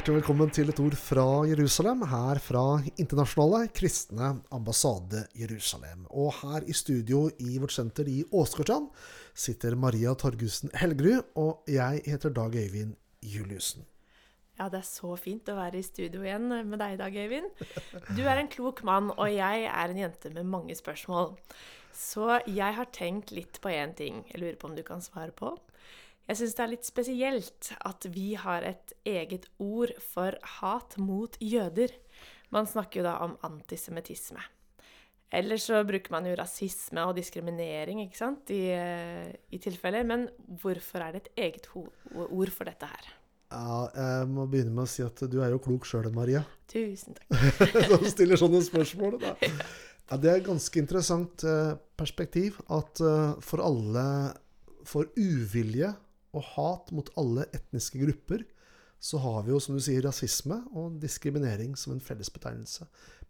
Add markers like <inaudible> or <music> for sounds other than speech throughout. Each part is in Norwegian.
hjertelig velkommen til et ord fra Jerusalem, her fra Internasjonale kristne ambassade Jerusalem. Og her i studio i vårt senter i Åsgårdstrand sitter Maria Torgussen Helgerud, og jeg heter Dag Øyvind Juliussen. Ja, det er så fint å være i studio igjen med deg i dag, Øyvind. Du er en klok mann, og jeg er en jente med mange spørsmål. Så jeg har tenkt litt på én ting jeg lurer på om du kan svare på. Jeg syns det er litt spesielt at vi har et eget ord for hat mot jøder. Man snakker jo da om antisemittisme. Ellers så bruker man jo rasisme og diskriminering ikke sant, i, i tilfeller. Men hvorfor er det et eget ord for dette her? Ja, jeg må begynne med å si at du er jo klok sjøl, Maria. Tusen takk. <laughs> Som stiller sånne spørsmål. Da. Ja, det er et ganske interessant eh, perspektiv at eh, for alle For uvilje og hat mot alle etniske grupper, så har vi jo, som du sier, rasisme og diskriminering som en fellesbetegnelse.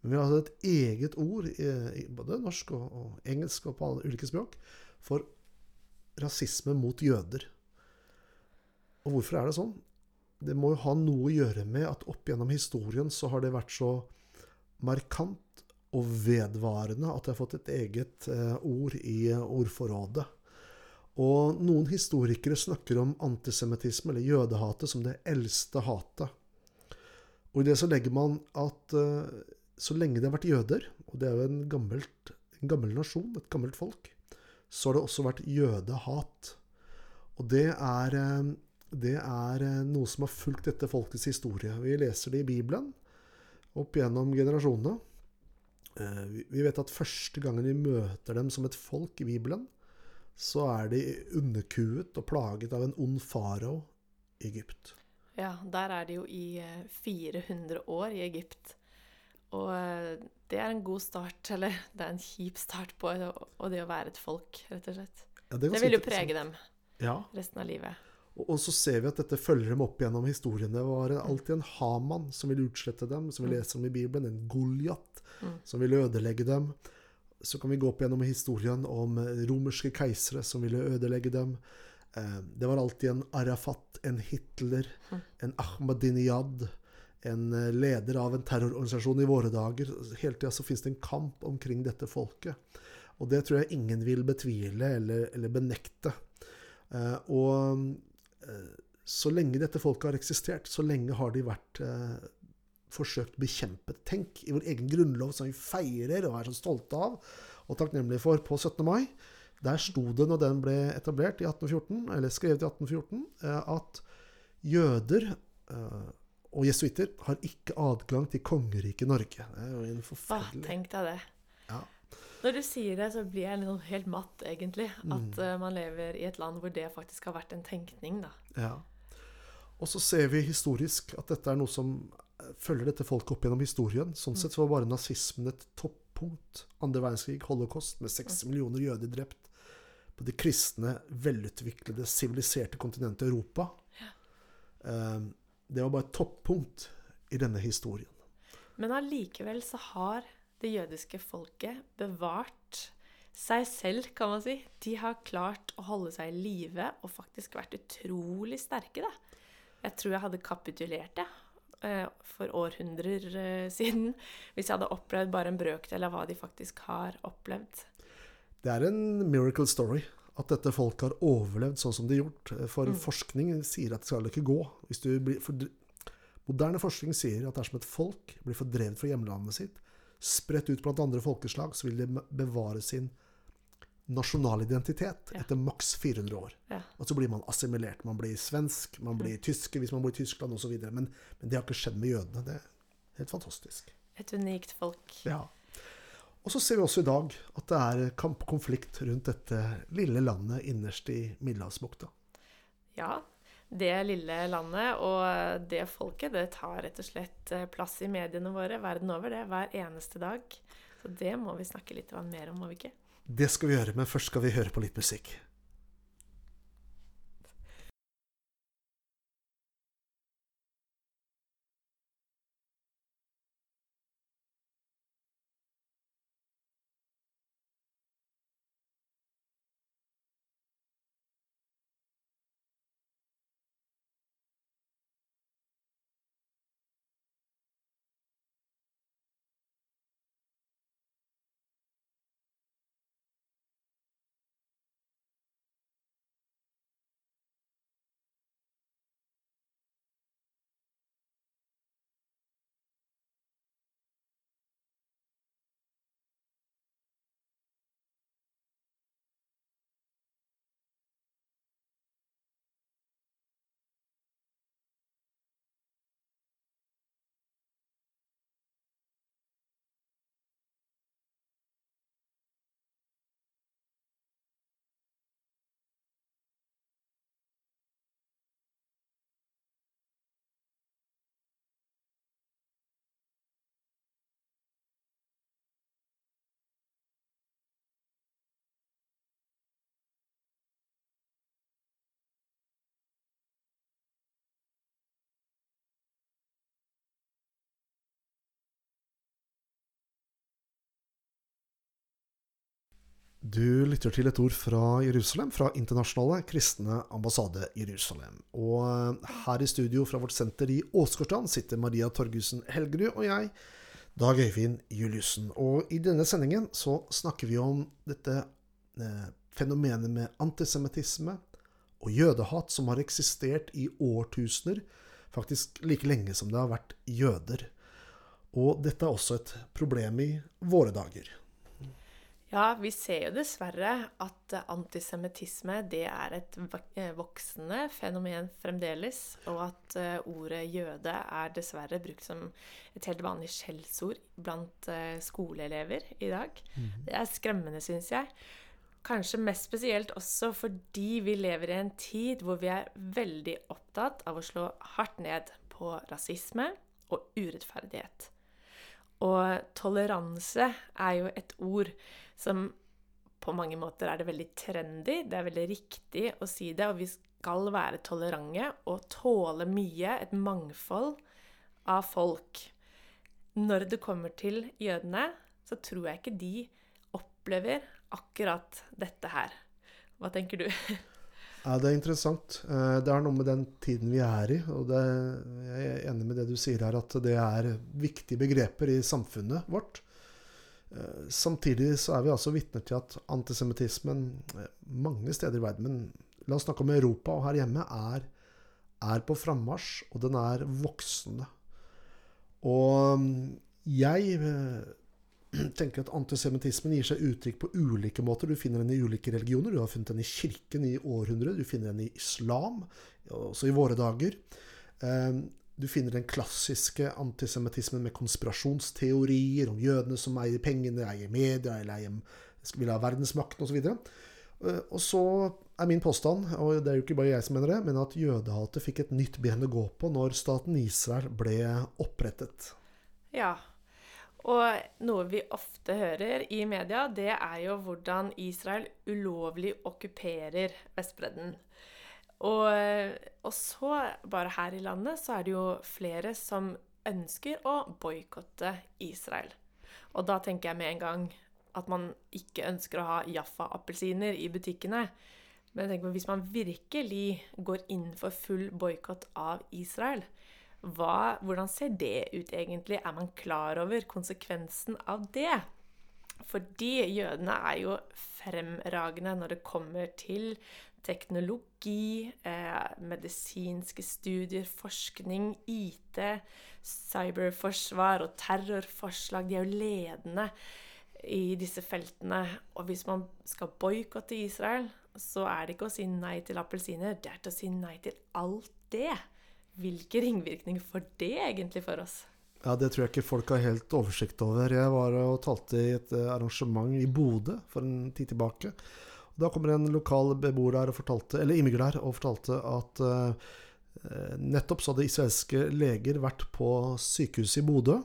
Men vi har altså et eget ord, i både norsk og, og, engelsk og på alle ulike språk, for rasisme mot jøder. Og hvorfor er det sånn? Det må jo ha noe å gjøre med at opp gjennom historien så har det vært så markant og vedvarende at det har fått et eget eh, ord i ordforrådet. Og noen historikere snakker om antisemittisme, eller jødehatet, som det eldste hatet. Og i det så legger man at uh, så lenge det har vært jøder, og det er jo en, gammelt, en gammel nasjon, et gammelt folk, så har det også vært jødehat. Og det er, uh, det er uh, noe som har fulgt dette folkets historie. Vi leser det i Bibelen opp gjennom generasjonene. Vi vet at første gangen vi møter dem som et folk i Bibelen, så er de underkuet og plaget av en ond farao i Egypt. Ja, der er de jo i 400 eh, år i Egypt. Og eh, det er en god start, <laughs> eller det er en kjip start på og det å være et folk, rett og slett. Ja, det, det, vil jo prege dem ja. resten av livet. Og, og, så ser vi at dette følger dem opp gjennom historien. Det var alltid en Haman som ville utslette dem, som vi mm. leser om i Bibelen. En Goliat mm. som ville ødelegge dem så kan vi gå opp gjennom historien om romerske keisere som ville ødelegge dem. Eh, det var alltid en Arafat, en Hitler, hm. en Ahmadinejad, en eh, leder av en terrororganisasjon i våre dager. Hele tida så fins det en kamp omkring dette folket. Og det tror jeg ingen vil betvile eller, eller benekte. Eh, og så lenge dette folket har eksistert, så lenge har de vært forsøkt bekjempet. Tenk, i vår egen grunnlov, som vi feirer og er så stolte av og takknemlige for på 17. mai, der sto det når den ble etablert i 1814, eller skrevet i 1814, eh, at jøder eh, og jesuitter har ikke adgang til kongeriket Norge. Det er jo en forferdelig ah, Tenk deg det. Ja. Når du sier det, så blir jeg noe helt matt, egentlig. At mm. man lever i et land hvor det faktisk har vært en tenkning, da. Ja. Og så ser vi historisk at dette er noe som følger dette folket opp gjennom historien. Sånn sett så var bare nazismen et toppunkt. Andre verdenskrig, holocaust, med seks millioner jøder drept på det kristne, velutviklede, siviliserte kontinentet Europa. Ehm, det var bare et toppunkt i denne historien. Men allikevel så har det jødiske folket bevart seg selv, kan man si. De har klart å holde seg i live og faktisk vært utrolig sterke, da. Jeg tror jeg hadde kapitulert, jeg. Ja for århundrer eh, siden, hvis jeg hadde opplevd bare en brøkdel av hva de faktisk har opplevd. Det er en miracle story at dette folket har overlevd sånn som de har gjort. Eh, for mm. forskning sier at det skal ikke gå. Blir, moderne forskning sier at dersom et folk blir fordrevet fra hjemlandet sitt, spredt ut blant andre folkeslag, så vil de bevare sin nasjonal identitet ja. etter maks 400 år. Ja. Og så blir man assimilert. Man blir svensk, man blir mm. tysker hvis man bor i Tyskland osv. Men, men det har ikke skjedd med jødene. Det er helt fantastisk. Et unikt folk. Ja. Og så ser vi også i dag at det er kamp og konflikt rundt dette lille landet innerst i Middelhavsbukta. Ja, det lille landet og det folket, det tar rett og slett eh, plass i mediene våre verden over det hver eneste dag. Så det må vi snakke litt mer om, må vi ikke? Det skal vi gjøre, men først skal vi høre på litt musikk. Du lytter til et ord fra Jerusalem, fra Internasjonale kristne ambassade Jerusalem. Og eh, her i studio fra vårt senter i Åsgårdstrand sitter Maria Torgussen Helgerud og jeg, Dag Øyvind Juliussen. Og i denne sendingen så snakker vi om dette eh, fenomenet med antisemittisme og jødehat som har eksistert i årtusener, faktisk like lenge som det har vært jøder. Og dette er også et problem i våre dager. Ja, vi ser jo dessverre at antisemittisme det er et eh, voksende fenomen fremdeles. Og at eh, ordet jøde er dessverre brukt som et helt vanlig skjellsord blant eh, skoleelever i dag. Mm. Det er skremmende, syns jeg. Kanskje mest spesielt også fordi vi lever i en tid hvor vi er veldig opptatt av å slå hardt ned på rasisme og urettferdighet. Og toleranse er jo et ord som på mange måter er det veldig trendy. Det er veldig riktig å si det. Og vi skal være tolerante og tåle mye, et mangfold av folk. Når det kommer til jødene, så tror jeg ikke de opplever akkurat dette her. Hva tenker du? <laughs> Ja, Det er interessant. Eh, det er noe med den tiden vi er i. Og det, jeg er enig med det du sier her, at det er viktige begreper i samfunnet vårt. Eh, samtidig så er vi altså vitner til at antisemittismen eh, mange steder i verden, men la oss snakke om Europa og her hjemme, er, er på frammarsj, og den er voksende. Og mm, jeg tenker at antisemittismen gir seg uttrykk på ulike måter. Du finner den i ulike religioner. Du har funnet den i kirken i århundrer. Du finner den i islam, også i våre dager. Ehm, du finner den klassiske antisemittismen med konspirasjonsteorier om jødene som eier pengene, eier media, eller eier, vil ha verdensmakten osv. Eh, og så er min påstand, og det er jo ikke bare jeg som mener det, men at jødehatet fikk et nytt ben å gå på når staten Israel ble opprettet. Ja, og noe vi ofte hører i media, det er jo hvordan Israel ulovlig okkuperer Vestbredden. Og, og, så, bare her i landet, så er det jo flere som ønsker å boikotte Israel. Og da tenker jeg med en gang at man ikke ønsker å ha Jaffa-appelsiner i butikkene. Men tenk på, hvis man virkelig går inn for full boikott av Israel, hva, hvordan ser det ut egentlig? Er man klar over konsekvensen av det? Fordi jødene er jo fremragende når det kommer til teknologi, eh, medisinske studier, forskning, IT, cyberforsvar og terrorforslag. De er jo ledende i disse feltene. Og hvis man skal boikotte Israel, så er det ikke å si nei til appelsiner, det er til å si nei til alt det. Hvilke ringvirkninger får det egentlig for oss? Ja, Det tror jeg ikke folk har helt oversikt over. Jeg var og talte i et eh, arrangement i Bodø for en tid tilbake. Da kommer en lokal beboer der og fortalte, eller innbygger der og fortalte at uh, nettopp så hadde israelske leger vært på sykehuset i Bodø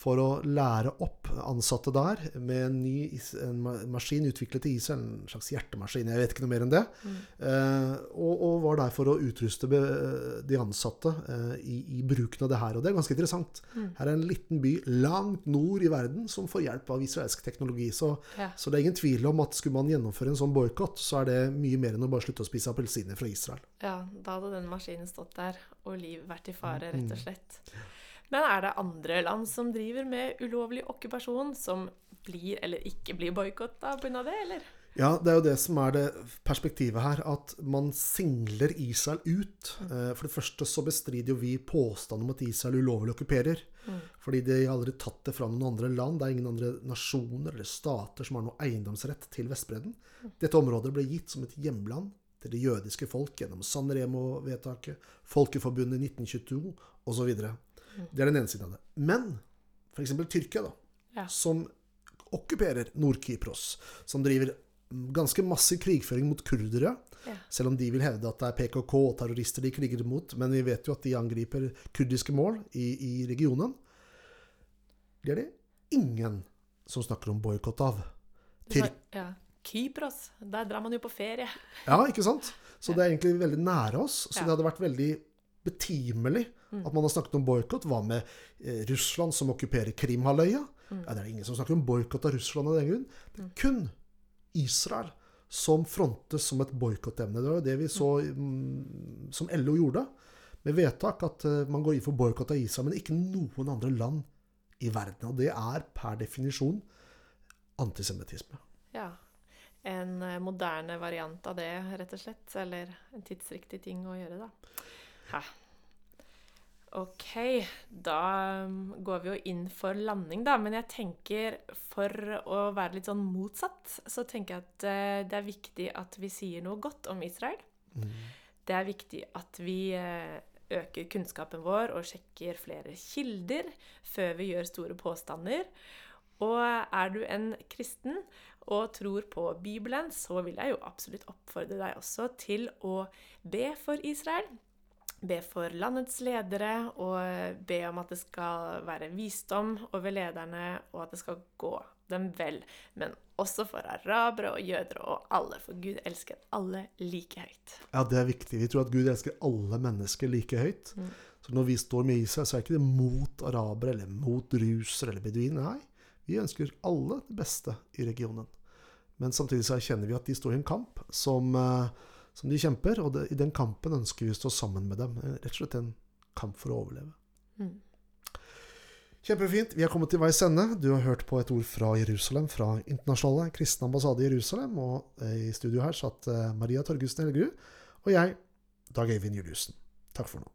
for å lære opp ansatte der med en ny en maskin utviklet i Israel, en slags hjertemaskin, jeg vet ikke noe mer enn det. Mm. Eh, og, og, var der for å utruste de ansatte eh, i, i, bruken av det her. Og det er ganske interessant. Mm. Her er en liten by langt nord i verden som får hjelp av israelsk teknologi. Så, ja. så det er ingen tvil om at skulle man gjennomføre en sånn boikott, så er det mye mer enn å bare slutte å spise appelsiner fra Israel. Ja, da hadde den maskinen stått der, og liv vært i fare, rett og mm. slett. Mm. Men er det andre land som driver med ulovlig okkupasjon, som blir eller ikke blir boikotta pga. det, eller? Ja, det er jo det som er det perspektivet her, at man singler Israel ut. Mm. Eh, for det første så bestrider jo vi påstanden om at Israel ulovlig okkuperer. Mm. Fordi de har aldri tatt det fra noen andre land. Det er ingen andre nasjoner eller stater som har noe eiendomsrett til Vestbredden. Mm. Dette området ble gitt som et hjemland til det jødiske folk gjennom San Remo-vedtaket, Folkeforbundet i 1922 osv. Det er den ene siden av det. Men f.eks. Tyrkia, da, ja. som okkuperer Nord-Kypros, som driver ganske massiv krigføring mot kurdere. Ja. Selv om de vil hevde at det er PKK og terrorister de kriger mot. Men vi vet jo at de angriper kurdiske mål i, i regionen. Det er det ingen som snakker om boikott av. Tyr Ja. Kypros, der drar man jo på ferie. Ja, ikke sant? Så det er egentlig veldig nære oss. Så det hadde vært veldig betimelig mm. at man har snakket om boikott. Hva med eh, Russland som okkuperer Krimhalvøya? Mm. Ja, det er ingen som snakker om boikott av Russland av den grunn. Det er mm. kun Israel som frontes som et boikottemne. Det var det vi så mm, som LO gjorde, med vedtak at uh, man går inn for boikott av Israel, men ikke noen andre land i verden. Og det er per definisjon antisemittisme. Ja. En eh, moderne variant av det, rett og slett. Eller en tidsriktig ting å gjøre, da. Hæ. Ok, da um, går vi jo inn for landing, da. Men jeg tenker for å være litt sånn motsatt, så tenker jeg at eh, det er viktig at vi sier noe godt om Israel. Det er viktig at vi eh, øker kunnskapen vår og sjekker flere kilder før vi gjør store påstander. Og er du en kristen og tror på Bibelen, så vil jeg jo absolutt oppfordre deg også til å be for Israel. Be for landets ledere og be om at det skal være visdom over lederne, og at det skal gå dem vel. Men også for arabere og jøder og alle, for Gud elsker alle like høyt. Ja, det er viktig. Vi tror at Gud elsker alle mennesker like høyt. Så når vi står med Israel, så er ikke det mot arabere eller mot rusere eller beduiner. Nei, vi ønsker alle det beste i regionen. Men samtidig så erkjenner vi at de står i en kamp som, eh, som de kjemper, og det, i den kampen ønsker vi å stå sammen med dem. Rett og slett en kamp for å overleve. Mm. Kjempefint. Vi er kommet til veis ende. Du har hørt på et ord fra Jerusalem, fra Internasjonale kristne ambassade i Jerusalem. Og i studio her satt eh, Maria Torgussen Helgerud og jeg, Dag Eivind Juliussen. Takk for nå.